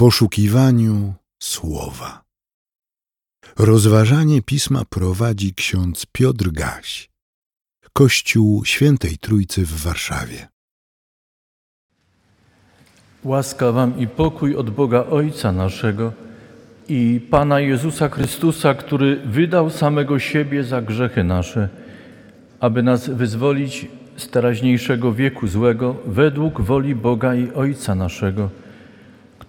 poszukiwaniu słowa. Rozważanie pisma prowadzi ksiądz Piotr Gaś, Kościół Świętej Trójcy w Warszawie. Łaska Wam i pokój od Boga Ojca naszego i Pana Jezusa Chrystusa, który wydał samego siebie za grzechy nasze, aby nas wyzwolić z teraźniejszego wieku złego według woli Boga i Ojca naszego,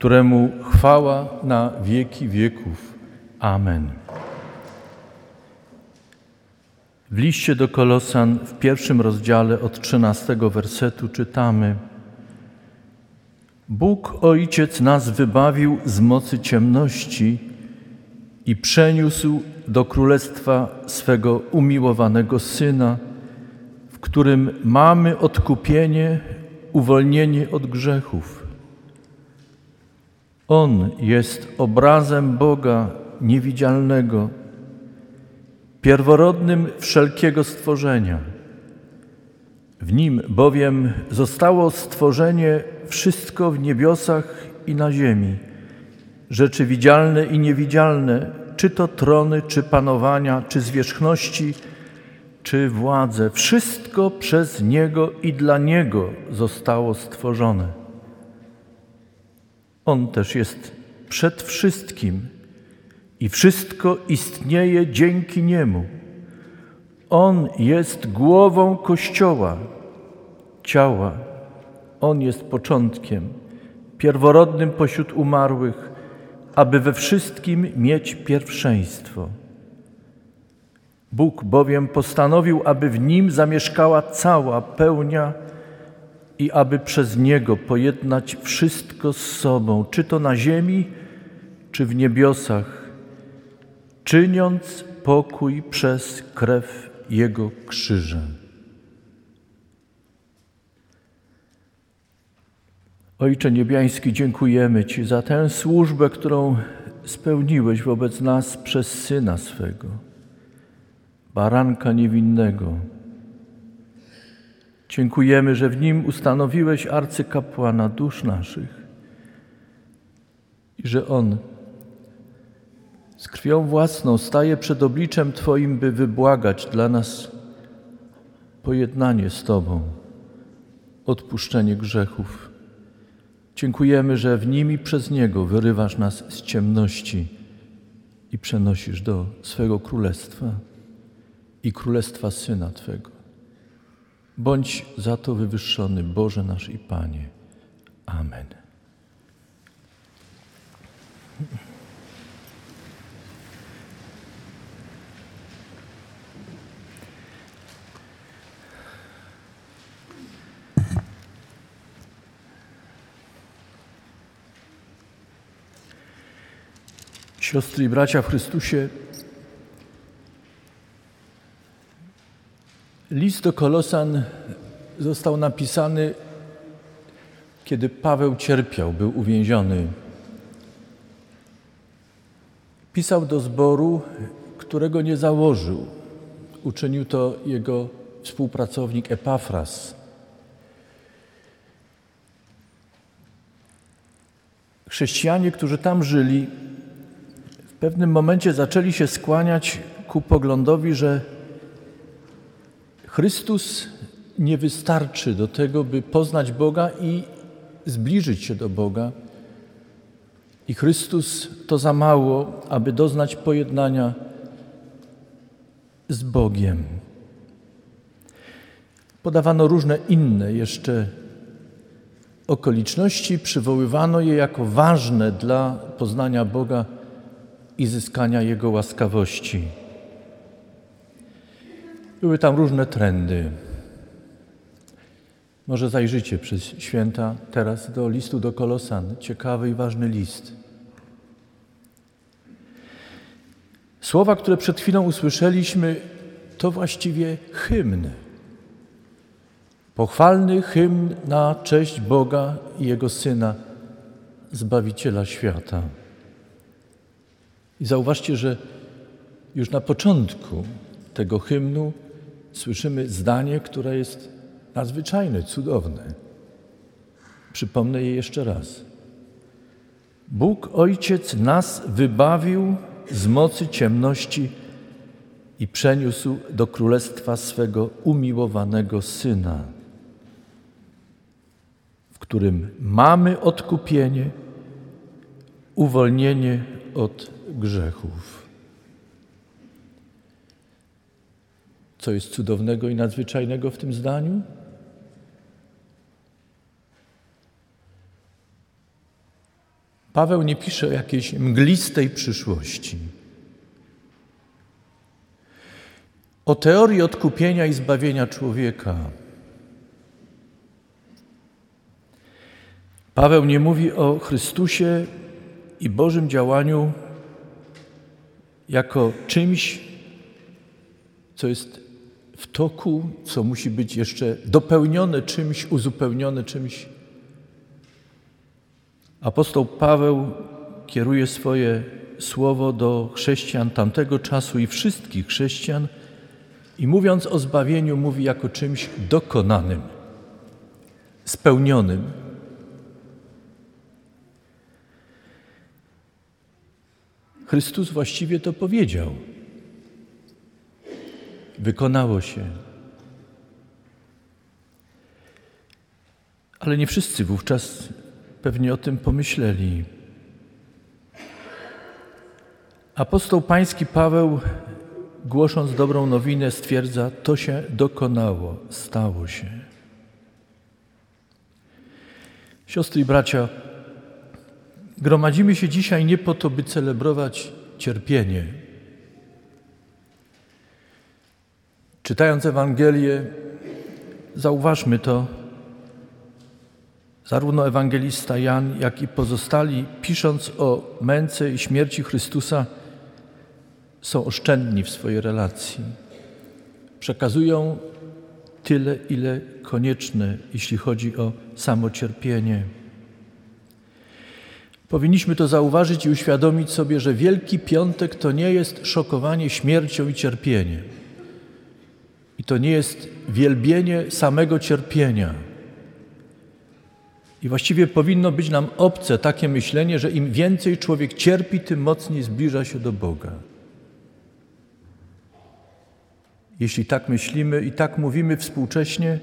któremu chwała na wieki wieków. Amen. W liście do Kolosan w pierwszym rozdziale od trzynastego wersetu czytamy Bóg Ojciec nas wybawił z mocy ciemności i przeniósł do królestwa swego umiłowanego Syna, w którym mamy odkupienie, uwolnienie od grzechów. On jest obrazem Boga niewidzialnego, pierworodnym wszelkiego stworzenia. W nim bowiem zostało stworzenie wszystko w niebiosach i na ziemi, rzeczy widzialne i niewidzialne, czy to trony, czy panowania, czy zwierzchności, czy władze. Wszystko przez Niego i dla Niego zostało stworzone. On też jest przed wszystkim i wszystko istnieje dzięki Niemu. On jest głową Kościoła, ciała. On jest początkiem, pierworodnym pośród umarłych, aby we wszystkim mieć pierwszeństwo. Bóg bowiem postanowił, aby w nim zamieszkała cała pełnia i aby przez niego pojednać wszystko z sobą, czy to na ziemi, czy w niebiosach, czyniąc pokój przez krew jego krzyża. Ojcze Niebiański, dziękujemy Ci za tę służbę, którą spełniłeś wobec nas przez Syna swego, baranka niewinnego. Dziękujemy, że w nim ustanowiłeś arcykapłana dusz naszych i że On z krwią własną staje przed obliczem Twoim, by wybłagać dla nas pojednanie z Tobą, odpuszczenie grzechów. Dziękujemy, że w nim i przez Niego wyrywasz nas z ciemności i przenosisz do swego królestwa i królestwa Syna Twego. Bądź za to wywyższony, Boże nasz i Panie. Amen. Siostry i bracia w Chrystusie, list do Kolosan został napisany, kiedy Paweł cierpiał, był uwięziony. Pisał do zboru, którego nie założył. Uczynił to jego współpracownik Epafras. Chrześcijanie, którzy tam żyli, w pewnym momencie zaczęli się skłaniać ku poglądowi, że Chrystus nie wystarczy do tego, by poznać Boga i zbliżyć się do Boga. I Chrystus to za mało, aby doznać pojednania z Bogiem. Podawano różne inne jeszcze okoliczności, przywoływano je jako ważne dla poznania Boga i zyskania Jego łaskawości. Były tam różne trendy. Może zajrzycie przez święta teraz do listu do Kolosan. Ciekawy i ważny list. Słowa, które przed chwilą usłyszeliśmy, to właściwie hymn. Pochwalny hymn na cześć Boga i Jego Syna, Zbawiciela świata. I zauważcie, że już na początku tego hymnu słyszymy zdanie, które jest nadzwyczajne, cudowne. Przypomnę je jeszcze raz. Bóg Ojciec nas wybawił z mocy ciemności i przeniósł do królestwa swego umiłowanego Syna, w którym mamy odkupienie, uwolnienie od grzechów. Co jest cudownego i nadzwyczajnego w tym zdaniu? Paweł nie pisze o jakiejś mglistej przyszłości. O teorii odkupienia i zbawienia człowieka. Paweł nie mówi o Chrystusie i Bożym działaniu jako czymś, co jest w toku, co musi być jeszcze dopełnione czymś, uzupełnione czymś. Apostoł Paweł kieruje swoje słowo do chrześcijan tamtego czasu i wszystkich chrześcijan i mówiąc o zbawieniu, mówi jako czymś dokonanym, spełnionym. Chrystus właściwie to powiedział. Wykonało się. Ale nie wszyscy wówczas pewnie o tym pomyśleli. Apostoł Pański Paweł, głosząc dobrą nowinę, stwierdza: To się dokonało, stało się. Siostry i bracia, gromadzimy się dzisiaj nie po to, by celebrować cierpienie. Czytając Ewangelię, zauważmy to, Zarówno ewangelista Jan, jak i pozostali, pisząc o męce i śmierci Chrystusa, są oszczędni w swojej relacji. Przekazują tyle, ile konieczne, jeśli chodzi o samo cierpienie. Powinniśmy to zauważyć i uświadomić sobie, że Wielki Piątek to nie jest szokowanie śmiercią i cierpieniem. I to nie jest wielbienie samego cierpienia i właściwie powinno być nam obce takie myślenie, że im więcej człowiek cierpi, tym mocniej zbliża się do Boga. Jeśli tak myślimy i tak mówimy współcześnie,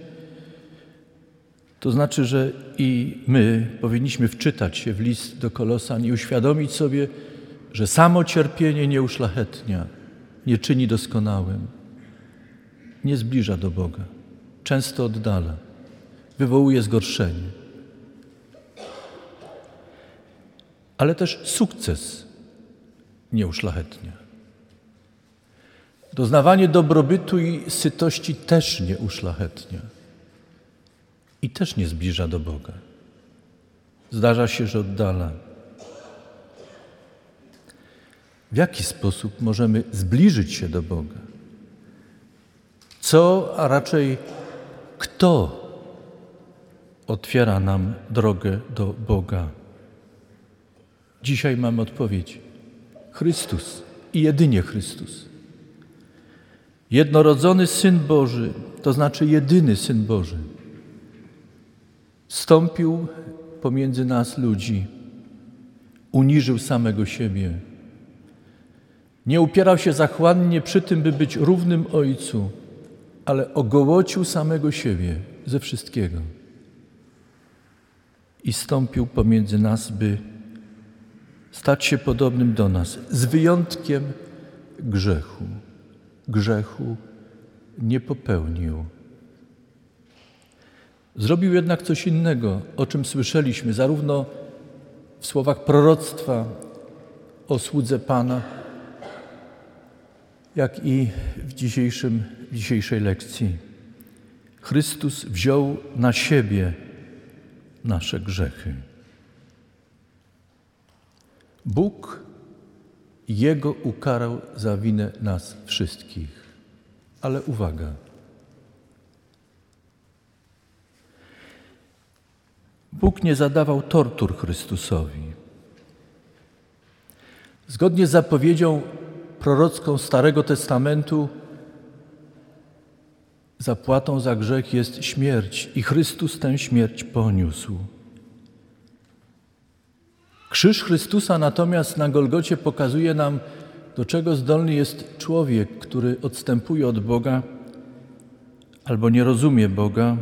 to znaczy, że i my powinniśmy wczytać się w list do Kolosan i uświadomić sobie, że samo cierpienie nie uszlachetnia, nie czyni doskonałym, nie zbliża do Boga, często oddala, wywołuje zgorszenie. ale też sukces nie uszlachetnia. Doznawanie dobrobytu i sytości też nie uszlachetnia i też nie zbliża do Boga. Zdarza się, że oddala. W jaki sposób możemy zbliżyć się do Boga? Co, a raczej kto otwiera nam drogę do Boga? Dzisiaj mamy odpowiedź. Chrystus i jedynie Chrystus. Jednorodzony Syn Boży, to znaczy jedyny Syn Boży, stąpił pomiędzy nas ludzi, uniżył samego siebie. Nie upierał się zachłannie przy tym, by być równym Ojcu, ale ogołocił samego siebie ze wszystkiego i stąpił pomiędzy nas, by stać się podobnym do nas, z wyjątkiem grzechu. Grzechu nie popełnił. Zrobił jednak coś innego, o czym słyszeliśmy zarówno w słowach proroctwa o słudze Pana, jak i w, dzisiejszym, w dzisiejszej lekcji. Chrystus wziął na siebie nasze grzechy. Bóg Jego ukarał za winę nas wszystkich. Ale uwaga. Bóg nie zadawał tortur Chrystusowi. Zgodnie z zapowiedzią prorocką Starego Testamentu, zapłatą za grzech jest śmierć i Chrystus tę śmierć poniósł. Krzyż Chrystusa natomiast na Golgocie pokazuje nam, do czego zdolny jest człowiek, który odstępuje od Boga albo nie rozumie Boga,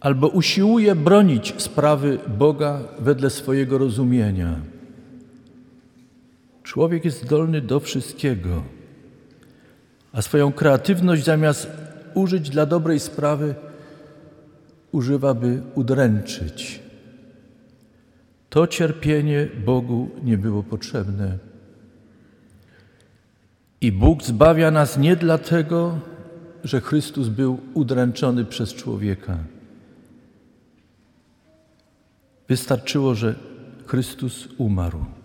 albo usiłuje bronić sprawy Boga wedle swojego rozumienia. Człowiek jest zdolny do wszystkiego, a swoją kreatywność zamiast użyć dla dobrej sprawy, używa, by udręczyć. To cierpienie Bogu nie było potrzebne. I Bóg zbawia nas nie dlatego, że Chrystus był udręczony przez człowieka. Wystarczyło, że Chrystus umarł.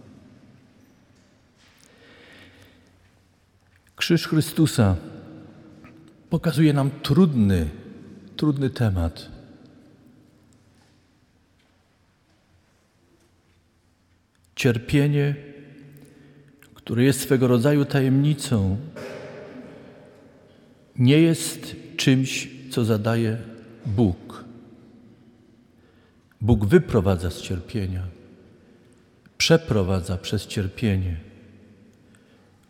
Krzyż Chrystusa pokazuje nam trudny, trudny temat. Cierpienie, które jest swego rodzaju tajemnicą, nie jest czymś, co zadaje Bóg. Bóg wyprowadza z cierpienia, przeprowadza przez cierpienie.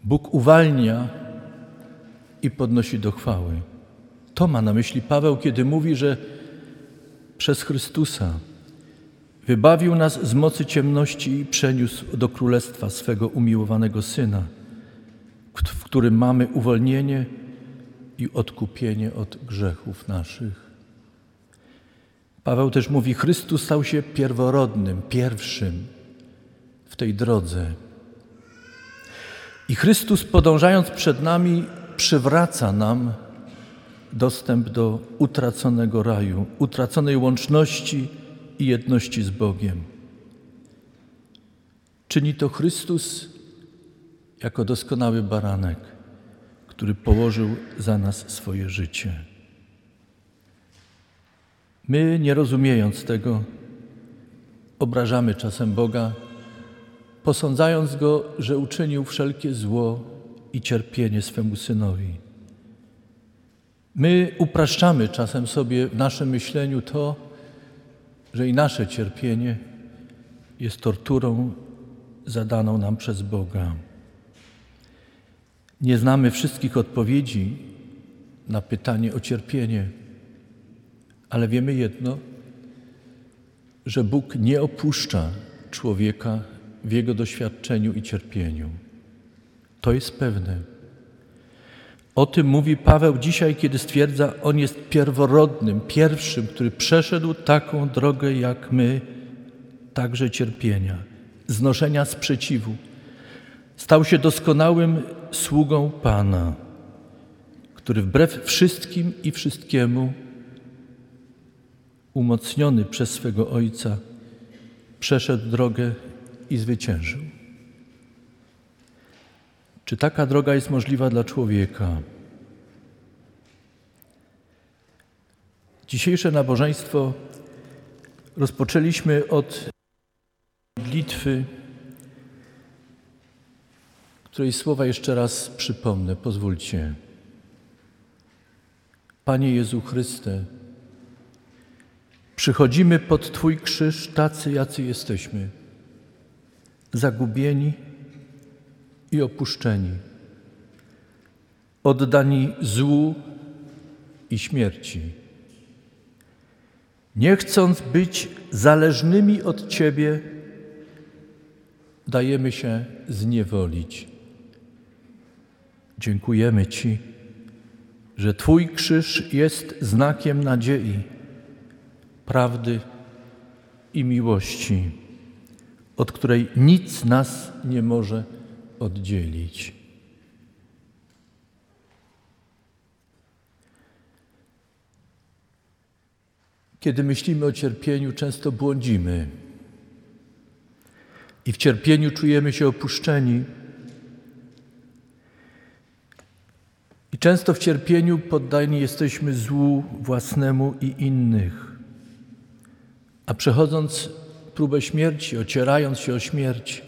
Bóg uwalnia i podnosi do chwały. To ma na myśli Paweł, kiedy mówi, że przez Chrystusa wybawił nas z mocy ciemności i przeniósł do królestwa swego umiłowanego Syna, w którym mamy uwolnienie i odkupienie od grzechów naszych. Paweł też mówi: Chrystus stał się pierworodnym, pierwszym w tej drodze. I Chrystus, podążając przed nami, przywraca nam dostęp do utraconego raju, utraconej łączności i jedności z Bogiem. Czyni to Chrystus jako doskonały baranek, który położył za nas swoje życie. My, nie rozumiejąc tego, obrażamy czasem Boga, posądzając Go, że uczynił wszelkie zło i cierpienie swemu Synowi. My upraszczamy czasem sobie w naszym myśleniu to, że i nasze cierpienie jest torturą zadaną nam przez Boga. Nie znamy wszystkich odpowiedzi na pytanie o cierpienie, ale wiemy jedno, że Bóg nie opuszcza człowieka w jego doświadczeniu i cierpieniu. To jest pewne. O tym mówi Paweł dzisiaj, kiedy stwierdza, on jest pierworodnym, pierwszym, który przeszedł taką drogę jak my, także cierpienia, znoszenia sprzeciwu. Stał się doskonałym sługą Pana, który wbrew wszystkim i wszystkiemu, umocniony przez swego Ojca, przeszedł drogę i zwyciężył. Czy taka droga jest możliwa dla człowieka? Dzisiejsze nabożeństwo rozpoczęliśmy od modlitwy, której słowa jeszcze raz przypomnę. Pozwólcie. Panie Jezu Chryste, przychodzimy pod Twój krzyż tacy, jacy jesteśmy, zagubieni i opuszczeni, oddani złu i śmierci. Nie chcąc być zależnymi od Ciebie, dajemy się zniewolić. Dziękujemy Ci, że Twój krzyż jest znakiem nadziei, prawdy i miłości, od której nic nas nie może oddzielić. Kiedy myślimy o cierpieniu, często błądzimy i w cierpieniu czujemy się opuszczeni. I często w cierpieniu poddani jesteśmy złu własnemu i innych. A przechodząc próbę śmierci, ocierając się o śmierć,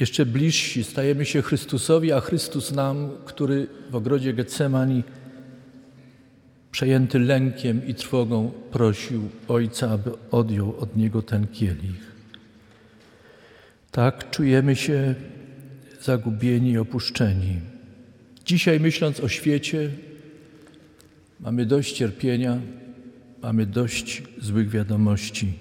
jeszcze bliżsi stajemy się Chrystusowi, a Chrystus nam, który w ogrodzie Getsemani przejęty lękiem i trwogą, prosił Ojca, aby odjął od niego ten kielich. Tak czujemy się zagubieni i opuszczeni. Dzisiaj, myśląc o świecie, mamy dość cierpienia, mamy dość złych wiadomości.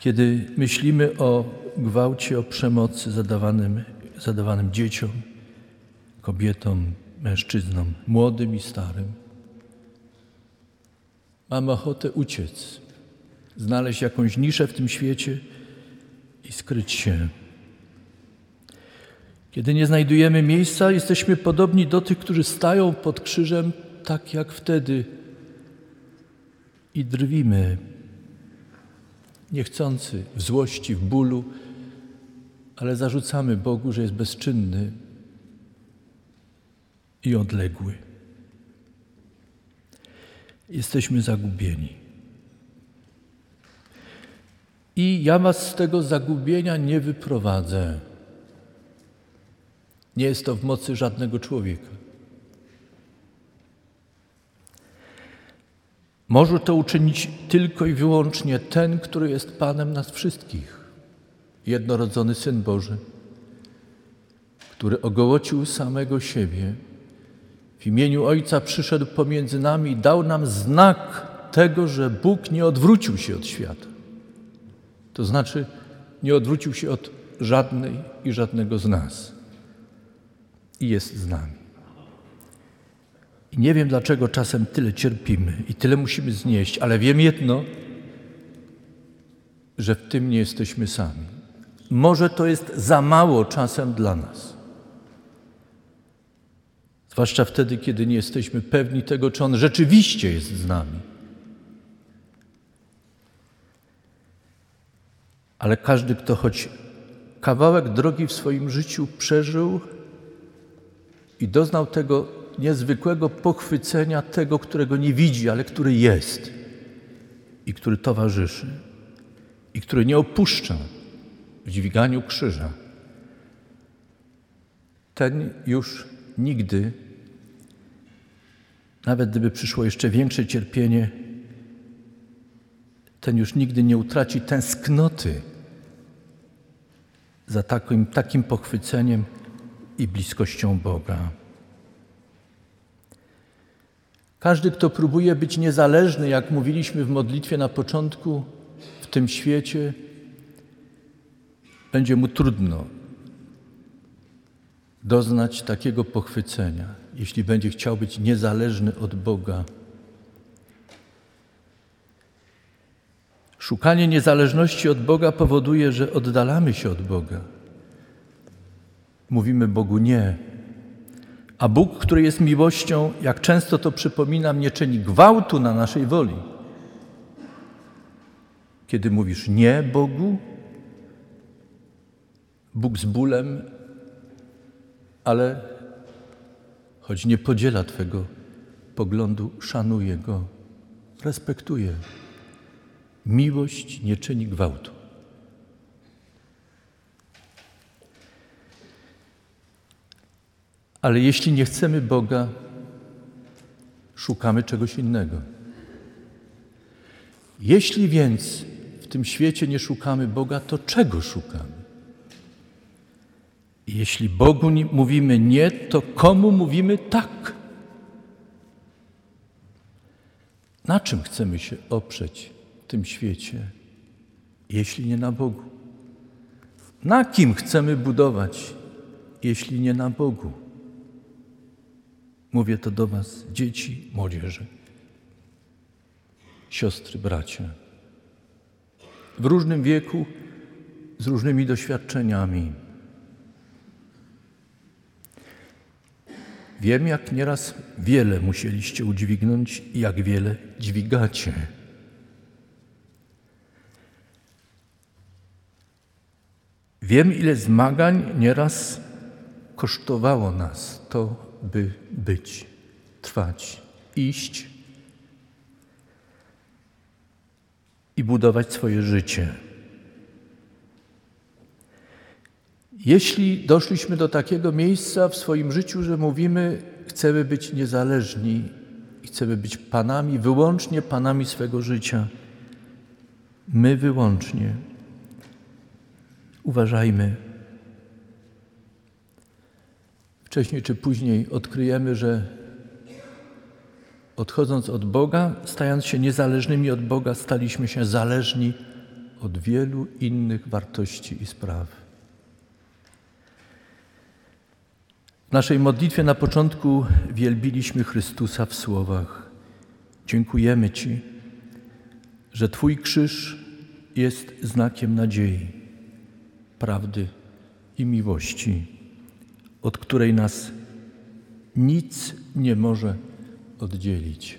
Kiedy myślimy o gwałcie, o przemocy zadawanym, zadawanym dzieciom, kobietom, mężczyznom, młodym i starym, mamy ochotę uciec, znaleźć jakąś niszę w tym świecie i skryć się. Kiedy nie znajdujemy miejsca, jesteśmy podobni do tych, którzy stają pod krzyżem, tak jak wtedy, i drwimy, niechcący, w złości, w bólu, ale zarzucamy Bogu, że jest bezczynny i odległy. Jesteśmy zagubieni. I ja was z tego zagubienia nie wyprowadzę. Nie jest to w mocy żadnego człowieka. Może to uczynić tylko i wyłącznie ten, który jest Panem nas wszystkich, jednorodzony Syn Boży, który ogołocił samego siebie, w imieniu Ojca przyszedł pomiędzy nami i dał nam znak tego, że Bóg nie odwrócił się od świata. To znaczy, nie odwrócił się od żadnej i żadnego z nas i jest z nami. I nie wiem, dlaczego czasem tyle cierpimy i tyle musimy znieść, ale wiem jedno, że w tym nie jesteśmy sami. Może to jest za mało czasem dla nas. Zwłaszcza wtedy, kiedy nie jesteśmy pewni tego, czy On rzeczywiście jest z nami. Ale każdy, kto choć kawałek drogi w swoim życiu przeżył, i doznał tego niezwykłego pochwycenia tego, którego nie widzi, ale który jest i który towarzyszy i który nie opuszcza w dźwiganiu krzyża. Ten już nigdy, nawet gdyby przyszło jeszcze większe cierpienie, ten już nigdy nie utraci tęsknoty za takim, takim pochwyceniem, i bliskością Boga. Każdy, kto próbuje być niezależny, jak mówiliśmy w modlitwie na początku, w tym świecie, będzie mu trudno doznać takiego pochwycenia, jeśli będzie chciał być niezależny od Boga. Szukanie niezależności od Boga powoduje, że oddalamy się od Boga mówimy Bogu nie. A Bóg, który jest miłością, jak często to przypominam, nie czyni gwałtu na naszej woli. Kiedy mówisz nie Bogu, Bóg z bólem, ale choć nie podziela Twego poglądu, szanuje go, respektuje. Miłość nie czyni gwałtu. Ale jeśli nie chcemy Boga, szukamy czegoś innego. Jeśli więc w tym świecie nie szukamy Boga, to czego szukamy? Jeśli Bogu mówimy nie, to komu mówimy tak? Na czym chcemy się oprzeć w tym świecie, jeśli nie na Bogu? Na kim chcemy budować, jeśli nie na Bogu? Mówię to do Was, dzieci, młodzieży, siostry, bracia. W różnym wieku, z różnymi doświadczeniami. Wiem, jak nieraz wiele musieliście udźwignąć i jak wiele dźwigacie. Wiem, ile zmagań nieraz kosztowało nas to, by być, trwać, iść i budować swoje życie. Jeśli doszliśmy do takiego miejsca w swoim życiu, że mówimy, chcemy być niezależni i chcemy być panami, wyłącznie panami swego życia. My wyłącznie. Uważajmy. Wcześniej czy później odkryjemy, że odchodząc od Boga, stając się niezależnymi od Boga, staliśmy się zależni od wielu innych wartości i spraw. W naszej modlitwie na początku wielbiliśmy Chrystusa w słowach: Dziękujemy Ci, że Twój krzyż jest znakiem nadziei, prawdy i miłości, od której nas nic nie może oddzielić.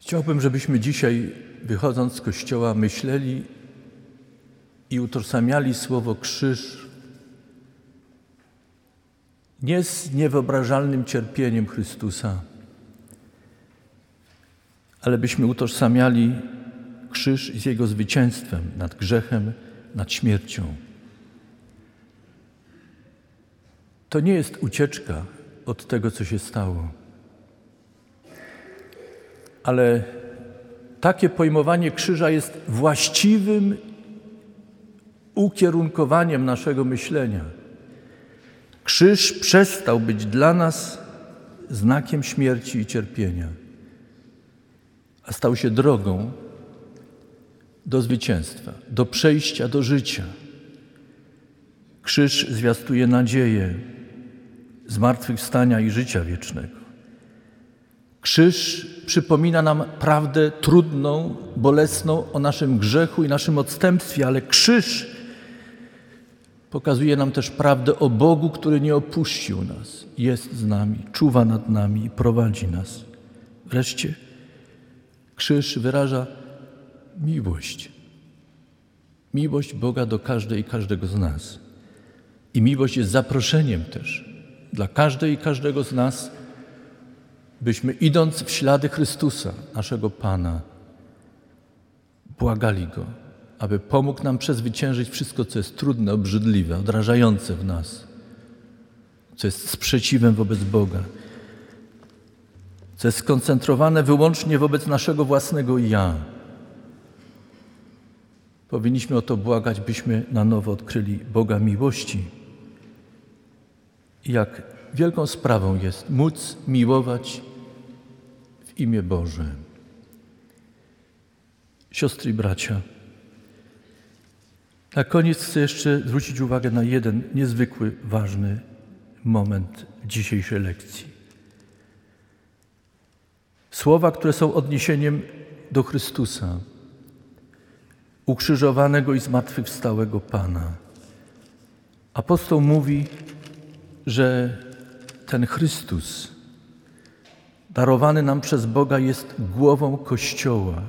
Chciałbym, żebyśmy dzisiaj, wychodząc z kościoła, myśleli i utożsamiali słowo krzyż nie z niewyobrażalnym cierpieniem Chrystusa, ale byśmy utożsamiali krzyż z Jego zwycięstwem nad grzechem, nad śmiercią. To nie jest ucieczka od tego, co się stało. Ale takie pojmowanie krzyża jest właściwym ukierunkowaniem naszego myślenia. Krzyż przestał być dla nas znakiem śmierci i cierpienia, a stał się drogą do zwycięstwa, do przejścia do życia. Krzyż zwiastuje nadzieję zmartwychwstania i życia wiecznego. Krzyż przypomina nam prawdę trudną, bolesną o naszym grzechu i naszym odstępstwie, ale krzyż pokazuje nam też prawdę o Bogu, który nie opuścił nas, jest z nami, czuwa nad nami i prowadzi nas. Wreszcie krzyż wyraża miłość. Miłość Boga do każdej i każdego z nas. I miłość jest zaproszeniem też dla każdej i każdego z nas, byśmy idąc w ślady Chrystusa, naszego Pana, błagali Go, aby pomógł nam przezwyciężyć wszystko, co jest trudne, obrzydliwe, odrażające w nas, co jest sprzeciwem wobec Boga, co jest skoncentrowane wyłącznie wobec naszego własnego ja. Powinniśmy o to błagać, byśmy na nowo odkryli Boga miłości. I jak wielką sprawą jest móc miłować w imię Boże. Siostry i bracia, na koniec chcę jeszcze zwrócić uwagę na jeden niezwykły, ważny moment dzisiejszej lekcji. Słowa, które są odniesieniem do Chrystusa, ukrzyżowanego i zmartwychwstałego Pana. Apostoł mówi, że ten Chrystus, darowany nam przez Boga, jest głową Kościoła,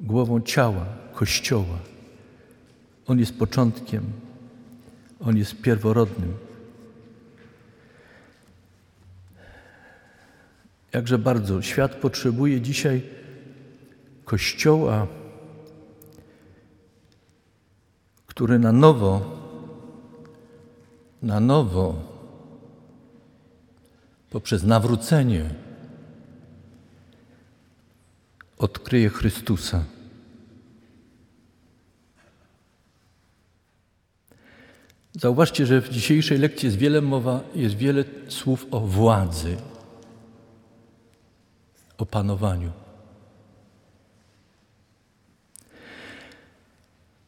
głową ciała Kościoła. On jest początkiem, On jest pierworodnym. Jakże bardzo świat potrzebuje dzisiaj Kościoła, który na nowo, na nowo, poprzez nawrócenie, odkryje Chrystusa. Zauważcie, że w dzisiejszej lekcji jest wiele mowa, jest wiele słów o władzy, o panowaniu.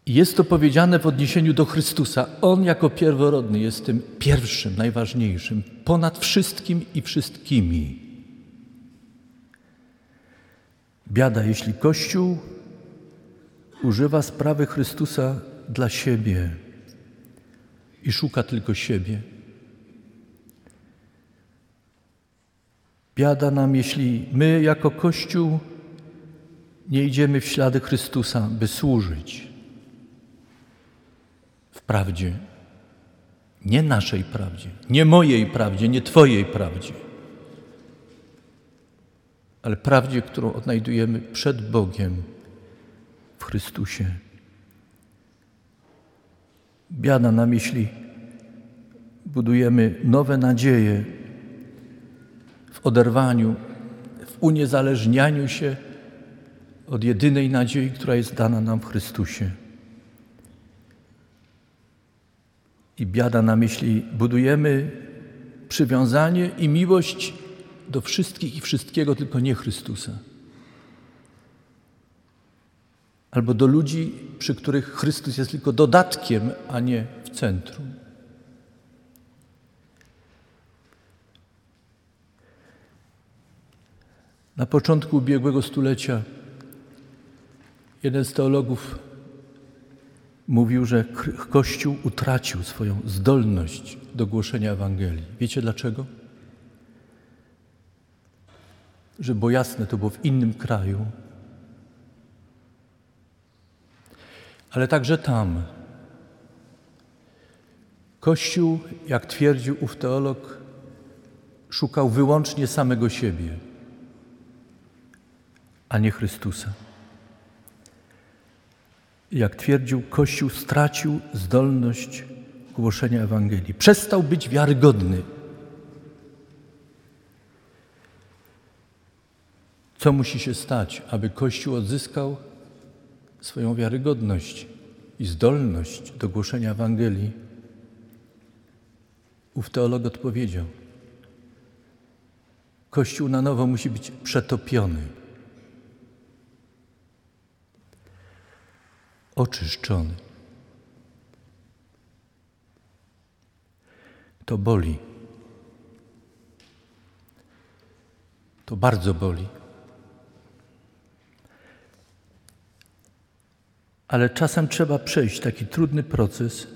Jest to powiedziane w odniesieniu do Chrystusa. On jako pierworodny jest tym pierwszym, najważniejszym, ponad wszystkim i wszystkimi. Biada, jeśli Kościół używa sprawy Chrystusa dla siebie i szuka tylko siebie. Biada nam, jeśli my jako Kościół nie idziemy w ślady Chrystusa, by służyć prawdzie, nie naszej prawdzie, nie mojej prawdzie, nie Twojej prawdzie, ale prawdzie, którą odnajdujemy przed Bogiem w Chrystusie. Biada nam, jeśli budujemy nowe nadzieje w oderwaniu, w uniezależnianiu się od jedynej nadziei, która jest dana nam w Chrystusie. I biada na myśli, budujemy przywiązanie i miłość do wszystkich i wszystkiego, tylko nie Chrystusa. Albo do ludzi, przy których Chrystus jest tylko dodatkiem, a nie w centrum. Na początku ubiegłego stulecia jeden z teologów mówił, że Kościół utracił swoją zdolność do głoszenia Ewangelii. Wiecie dlaczego? Że było jasne, to było w innym kraju, ale także tam. Kościół, jak twierdził ów teolog, szukał wyłącznie samego siebie, a nie Chrystusa. Jak twierdził, Kościół stracił zdolność głoszenia Ewangelii. Przestał być wiarygodny. Co musi się stać, aby Kościół odzyskał swoją wiarygodność i zdolność do głoszenia Ewangelii? Ów teolog odpowiedział: Kościół na nowo musi być przetopiony, oczyszczony. To boli. To bardzo boli. Ale czasem trzeba przejść taki trudny proces,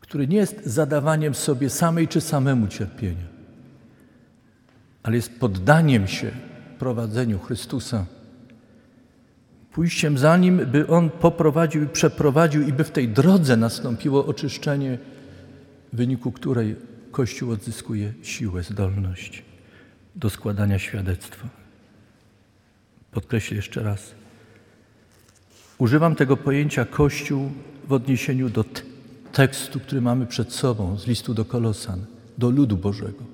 który nie jest zadawaniem sobie samej czy samemu cierpienia, ale jest poddaniem się prowadzeniu Chrystusa, pójściem za Nim, by On poprowadził i przeprowadził i by w tej drodze nastąpiło oczyszczenie, w wyniku której Kościół odzyskuje siłę, zdolność do składania świadectwa. Podkreślę jeszcze raz. Używam tego pojęcia Kościół w odniesieniu do tekstu, który mamy przed sobą z listu do Kolosan, do ludu Bożego.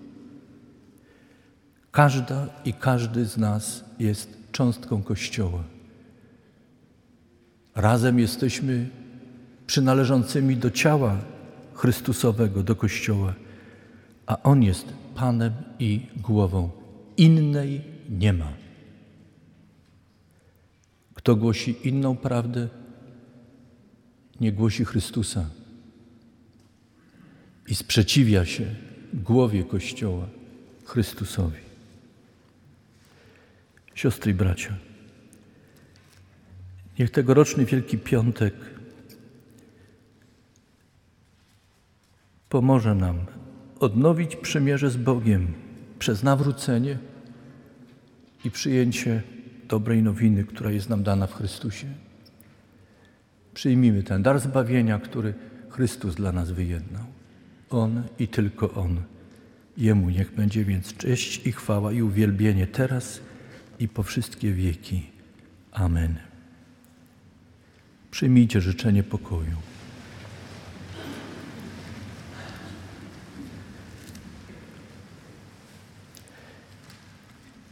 Każda i każdy z nas jest cząstką Kościoła. Razem jesteśmy przynależącymi do ciała Chrystusowego, do Kościoła, a On jest Panem i głową. Innej nie ma. Kto głosi inną prawdę, nie głosi Chrystusa i sprzeciwia się głowie Kościoła, Chrystusowi. Siostry i bracia, niech tegoroczny Wielki Piątek pomoże nam odnowić przymierze z Bogiem przez nawrócenie i przyjęcie dobrej nowiny, która jest nam dana w Chrystusie. Przyjmijmy ten dar zbawienia, który Chrystus dla nas wyjednał. On i tylko On. Jemu niech będzie więc cześć i chwała i uwielbienie teraz i po wszystkie wieki. Amen. Przyjmijcie życzenie pokoju.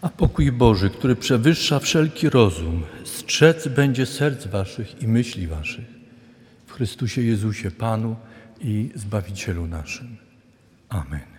A pokój Boży, który przewyższa wszelki rozum, strzec będzie serc waszych i myśli waszych w Chrystusie Jezusie, Panu i Zbawicielu naszym. Amen.